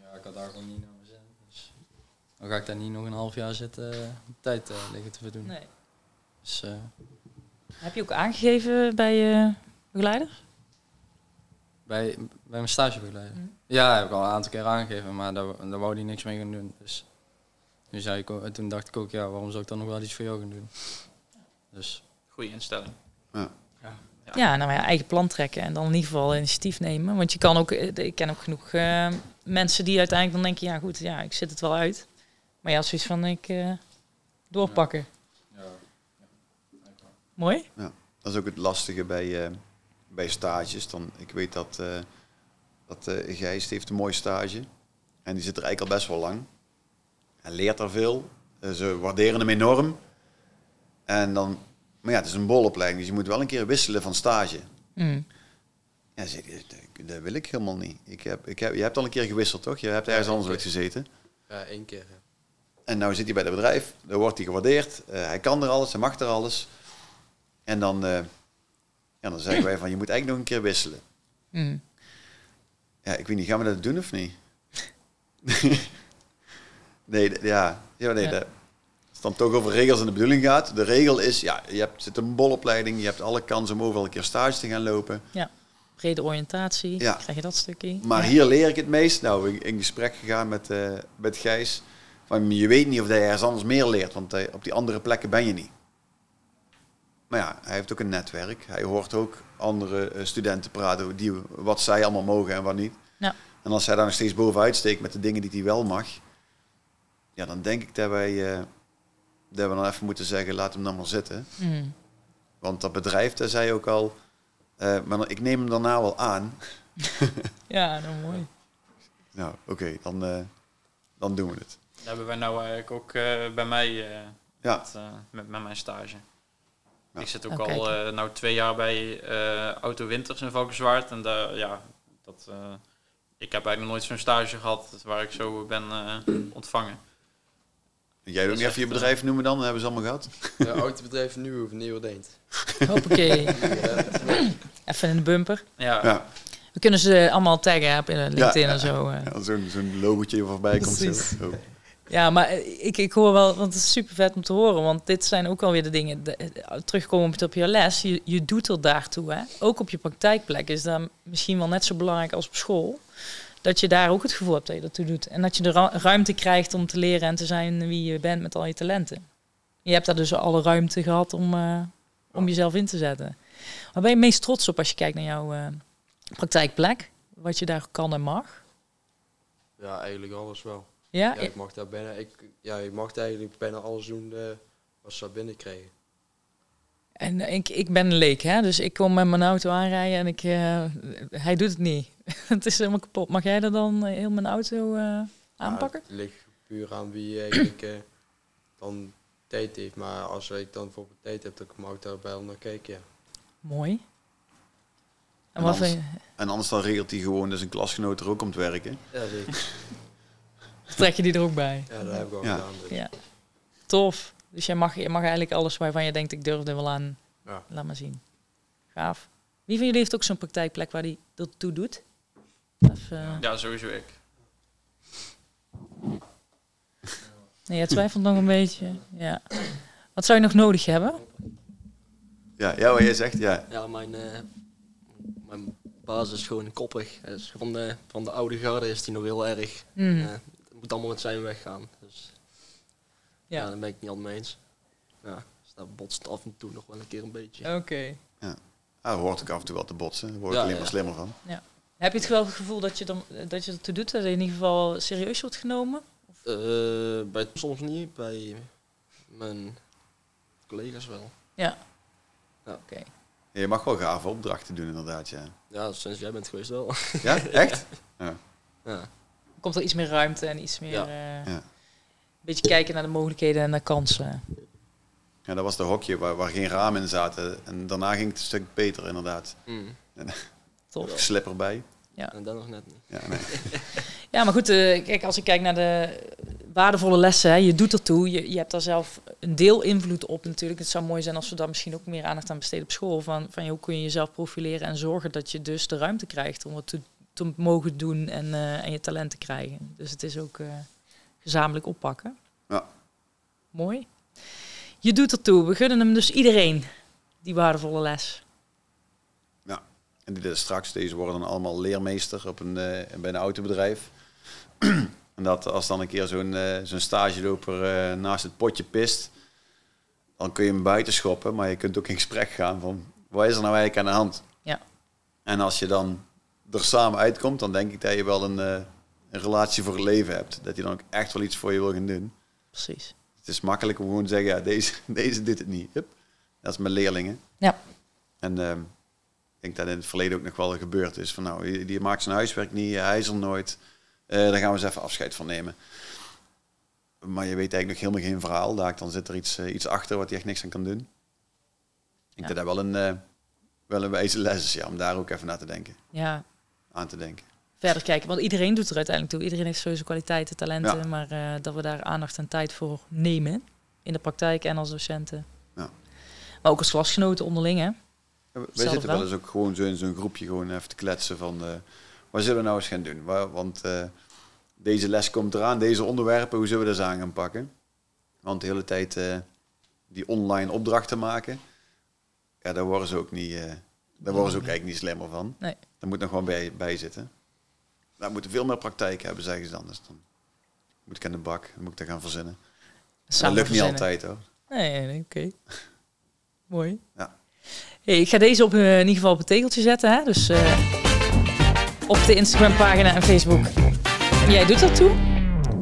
Ja, ik had daar gewoon niet naar mijn zin. Dus dan ga ik daar niet nog een half jaar zitten eh, tijd eh, liggen te verdoen. Nee. Dus, eh, Heb je ook aangegeven bij je begeleider? bij, bij mijn stagebegeleider. Mhm. Ja, heb ik al een aantal keer aangegeven, maar daar, daar wou hij niks mee gaan doen. Dus zei ik, toen dacht ik ook, ja, waarom zou ik dan nog wel iets voor jou gaan doen? Dus goede instelling. Ja, nou ja, eigen plan trekken en dan in ieder geval initiatief nemen. Want je kan ook, eh, ik ken ook genoeg eh, mensen die uiteindelijk dan denken, ja goed, ja, ik zit het wel uit. Maar ja, zoiets van, ik eh, doorpakken. Mooi? Dat is ook het lastige bij, eh, bij stages. Dan, ik weet dat, eh dat Gijs heeft een mooie stage. En die zit er eigenlijk al best wel lang. Hij leert er veel. Eh, ze waarderen hem enorm. En dan, maar ja, het is een bolopleiding, dus je moet wel een keer wisselen van stage. Mm. Ja, dat- dat wil ik helemaal niet. Ik heb, ik heb, je hebt al een keer gewisseld, toch? Je hebt ergens Ja, anders gezeten. Ja, één keer. ja. En nou zit hij bij het bedrijf, dan wordt hij gewaardeerd. Eh, hij kan er alles, hij mag er alles. En dan, eh, ja, dan zeggen wij van, je moet eigenlijk nog een keer wisselen. Mm. Ja, ik weet niet, gaan we dat doen of niet? [LAUGHS] nee, ja. ja, nee, Ja. dat- als het dan toch over regels en de bedoeling gaat. De regel is, ja, je hebt, zit een bolopleiding, je hebt alle kans om overal een keer stage te gaan lopen. Brede oriëntatie, Ja. krijg je dat stukje. Maar Ja. hier leer ik het meest. Nou, in, in gesprek gegaan met, eh, met Gijs. Van, je weet niet of hij ergens anders meer leert, want eh, op die andere plekken ben je niet. Maar ja, hij heeft ook een netwerk. Hij hoort ook andere eh, studenten praten, die, wat zij allemaal mogen en wat niet. Ja. En als hij daar nog steeds bovenuit steekt met de dingen die hij wel mag, ja, dan denk ik dat wij, eh, dat we dan even moeten zeggen, laat hem dan maar zitten. Mm. Want dat bedrijf, daar zei je ook al, eh, maar dan- ik neem hem daarna wel aan. [LAUGHS] Ja, nou mooi. Nou, oké, dan, eh, dan doen we het. Dat hebben wij nou eigenlijk ook eh, bij mij eh, Ja. met, met, met mijn stage. Ja. Ik zit ook Oh, al eh, nou twee jaar bij eh, Auto Winters in Valkenswaard. En daar, ja, dat, eh, ik heb eigenlijk nog nooit zo'n stage gehad waar ik zo ben eh, ontvangen. Jij Dat niet even je echt, bedrijf noemen dan? Dat hebben ze allemaal gehad. Ja, autobedrijf [LAUGHS] nu of Nieuwerdeent. Hoppakee. [LAUGHS] Ja, [LAUGHS] Even in de bumper. Ja, Ja, We kunnen ze allemaal taggen op in LinkedIn Ja, en zo. eh. ja zo'n zo'n logotje voorbij komt. Zo. Precies. Ja, maar ik, ik hoor wel, want het is super vet om te horen. Want dit zijn ook alweer de dingen. De, eh, terugkomend op je les, je, je doet er daartoe. Hè? Ook op je praktijkplek is dat misschien wel net zo belangrijk als op school. Dat je daar ook het gevoel hebt dat je dat toe doet. En dat je de ru- ruimte krijgt om te leren en te zijn wie je bent met al je talenten. Je hebt daar dus alle ruimte gehad om, eh, om jezelf in te zetten. Waar ben je meest trots op als je kijkt naar jouw eh, praktijkplek? Wat je daar kan en mag? ja, eigenlijk alles wel. Ja, Ja, ik mag daar bijna, ik, ja, ik mag eigenlijk bijna alles doen eh, wat ze daar binnenkrijgen. En ik, ik ben een leek, hè? dus ik kom met mijn auto aanrijden en ik, hij doet het niet. [LAUGHS] het is helemaal kapot. Mag jij dat dan eh, heel mijn auto eh, aanpakken? Ja, het ligt puur aan wie eigenlijk [CLEARS THROAT] eh, dan tijd heeft. Maar als ik dan bijvoorbeeld tijd heb, dan mag ik daar bij naar kijken, ja. Mooi. En, En wat anders- je- En anders dan regelt hij gewoon dat zijn klasgenoot er ook komt werken. Ja, die, [LAUGHS] trek je die er ook bij? ja dat heb ik al Ja. gedaan. Dus. Ja. Tof. Dus jij mag, je mag eigenlijk alles waarvan je denkt, ik durf er wel aan. Ja. Laat maar zien. Gaaf. Wie van jullie heeft ook zo'n praktijkplek waar hij dat toe doet? Even, eh, ja sowieso ik. nee, jij twijfelt nog een beetje. Ja. Wat zou je nog nodig hebben? Ja, ja wat jij zegt, ja. Ja, mijn, eh, mijn baas is gewoon koppig. Is van, de, van de oude garde is hij nog heel erg. Het moet allemaal met zijn weg gaan. Dus ja. ja. daar ben ik niet altijd mee eens. Ja, dus daar botst af en toe nog wel een keer een beetje. Oké. Ah, hoort ook af en toe wel te botsen. Daar word ik Ja, alleen ja. maar slimmer van. Heb je het wel het gevoel dat je, dan, dat je ertoe doet, dat je in ieder geval serieus wordt genomen? Eh, bij, soms niet, bij mijn collega's wel. Oké. Ja, je mag wel gave opdrachten doen inderdaad, ja. Ja, sinds jij bent geweest wel. Ja, [LAUGHS] echt? ja. Komt er iets meer ruimte en iets meer... Ja. eh, Ja. Een beetje kijken naar de mogelijkheden en naar kansen. Ja, dat was de hokje waar, waar geen ramen in zaten. En daarna ging het een stuk beter inderdaad. Mm. Tof. Slipper bij. En dat nog net niet. Ja, nee. [LAUGHS] Ja, maar goed, eh, kijk, als ik kijk naar de waardevolle lessen, hè, je doet ertoe, je, je hebt daar zelf een deel invloed op natuurlijk. Het zou mooi zijn als we daar misschien ook meer aandacht aan besteden op school. Van, van hoe kun je jezelf profileren en zorgen dat je dus de ruimte krijgt om het te, te mogen doen en, eh, en je talent te krijgen. Dus het is ook eh, gezamenlijk oppakken. Ja. Mooi. Je doet ertoe. We gunnen hem dus iedereen, die waardevolle les. En die dus straks, deze worden dan allemaal leermeester op een, eh, bij een autobedrijf. [CLEARS THROAT] en dat als dan een keer zo'n eh, zo'n stageloper eh, naast het potje pist, dan kun je hem buiten schoppen, maar je kunt ook in gesprek gaan van, wat is er nou eigenlijk aan de hand? Ja. En als je dan er samen uitkomt, dan denk ik dat je wel een, een relatie voor het leven hebt. Dat hij dan ook echt wel iets voor je wil gaan doen. Precies. Het is makkelijk om gewoon te zeggen, ja, deze, [LAUGHS] deze doet het niet. Hup. Dat is met leerlingen. Ja. En ehm, denk dat in het verleden ook nog wel gebeurd is. Van nou, die, maakt zijn huiswerk niet, hij is er nooit. Eh daar gaan we eens even afscheid van nemen. Maar je weet eigenlijk nog helemaal geen verhaal. Daar dan zit er iets, eh, iets achter wat hij echt niks aan kan doen. Ik denk Ja. dat dat wel een, eh, wel een wijze les is, ja, om daar ook even naar te denken. Ja, Aan te denken. verder kijken. Want iedereen doet er uiteindelijk toe. Iedereen heeft sowieso kwaliteiten, talenten. Ja. Maar dat we daar aandacht en tijd voor nemen. In de praktijk en als docenten. Ja. Maar ook als klasgenoten onderling, hè? Wij zitten wel eens ook gewoon zo in zo'n groepje gewoon even te kletsen van... eh, wat zullen we nou eens gaan doen? Wa- Want eh, deze les komt eraan, deze onderwerpen, hoe zullen we dat aan gaan pakken? Want de hele tijd eh, die online opdrachten maken, ja, daar worden ze ook niet... daar worden ze ook eigenlijk niet slimmer van. Nee. Daar moet nog gewoon bij, bij zitten. Daar moeten veel meer praktijk hebben, zeggen ze dan. Dus dan moet ik aan de bak, dan moet ik dat gaan verzinnen. dat lukt niet altijd hoor. Nee, nee, nee, oké. [LAUGHS] Mooi. Ja. Ik ga deze op, eh, in ieder geval op het tegeltje zetten, hè? Dus eh, op de Instagram-pagina en Facebook. Jij doet dat toe.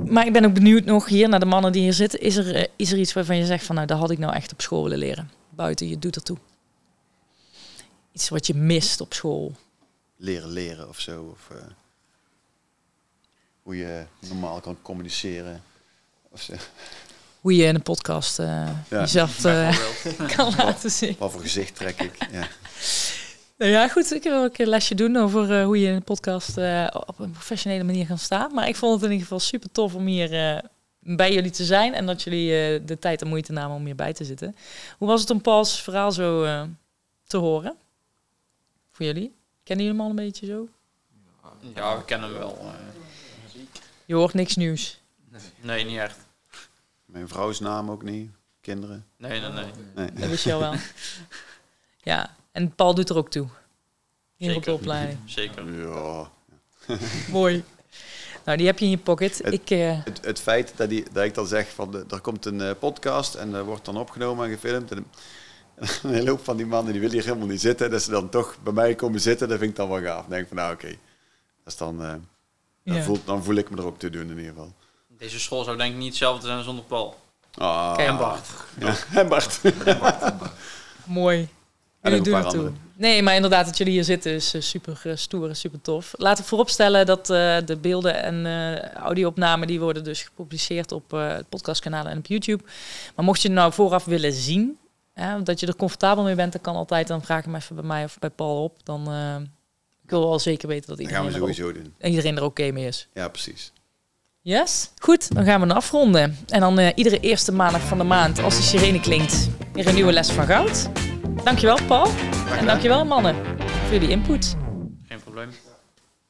Maar ik ben ook benieuwd nog hier naar de mannen die hier zitten. Is er, eh, is er iets waarvan je zegt van, nou, dat had ik nou echt op school willen leren? Buiten, je doet ertoe. Iets wat je mist op school. leren leren of zo. Of hoe je normaal kan communiceren. Of zo. Hoe je in een podcast eh, Ja. jezelf eh, [LAUGHS] kan laten zien. Wat voor gezicht trek ik. Ja. Nou ja, goed. Ik wil ook een lesje doen over eh, hoe je in een podcast eh, op een professionele manier kan staan. Maar ik vond het in ieder geval super tof om hier eh, bij jullie te zijn en dat jullie eh, de tijd en moeite namen om hierbij te zitten. Hoe was het om Pauls verhaal zo eh, te horen? Voor jullie? Kennen jullie hem al een beetje zo? Ja, we kennen hem wel. eh. Je hoort niks nieuws. nee, niet echt. Mijn vrouws naam ook niet. Kinderen. Nee, nee, nee. Nee. Dat wist je al wel. [LAUGHS] ja, en Paul doet er ook toe. Hier op de Zeker. opleiding. Zeker. Ja. [LAUGHS] Mooi. Nou, die heb je in je pocket. Het- Ik, eh, Het, het feit dat, die, dat ik dan zeg van de, er komt een eh, podcast en er wordt dan opgenomen en gefilmd. En, en [LAUGHS] een hele hoop van die mannen die willen hier helemaal niet zitten. Dat ze dan toch bij mij komen zitten, dat vind ik dan wel gaaf. Dan denk ik van nou oké, dat is dan, eh, dan, Ja. dan voel ik me er ook te doen in ieder geval. Deze school zou denk ik niet hetzelfde zijn zonder Paul. Ah, Kijk. En Bart. Ja, [LAUGHS] en Bart. mooi. En doen paar het toe. Nee, maar inderdaad, dat jullie hier zitten is eh, super eh, stoer en super tof. Laten we vooropstellen dat eh, de beelden en eh audio-opnamen... die worden dus gepubliceerd op eh, het podcastkanaal en op YouTube. Maar mocht je het nou vooraf willen zien... Hè, dat je er comfortabel mee bent, dan kan altijd. Dan vraag hem even bij mij of bij Paul op. Dan eh, ik wil wel zeker weten dat Dat gaan iedereen, we er, sowieso doen. ook- iedereen er oké mee is. Ja, precies. Yes? Goed, dan gaan we afronden. En dan eh, iedere eerste maandag van de maand, als de sirene klinkt, weer een nieuwe les van goud. Dankjewel, Paul. En dankjewel, mannen, voor jullie input.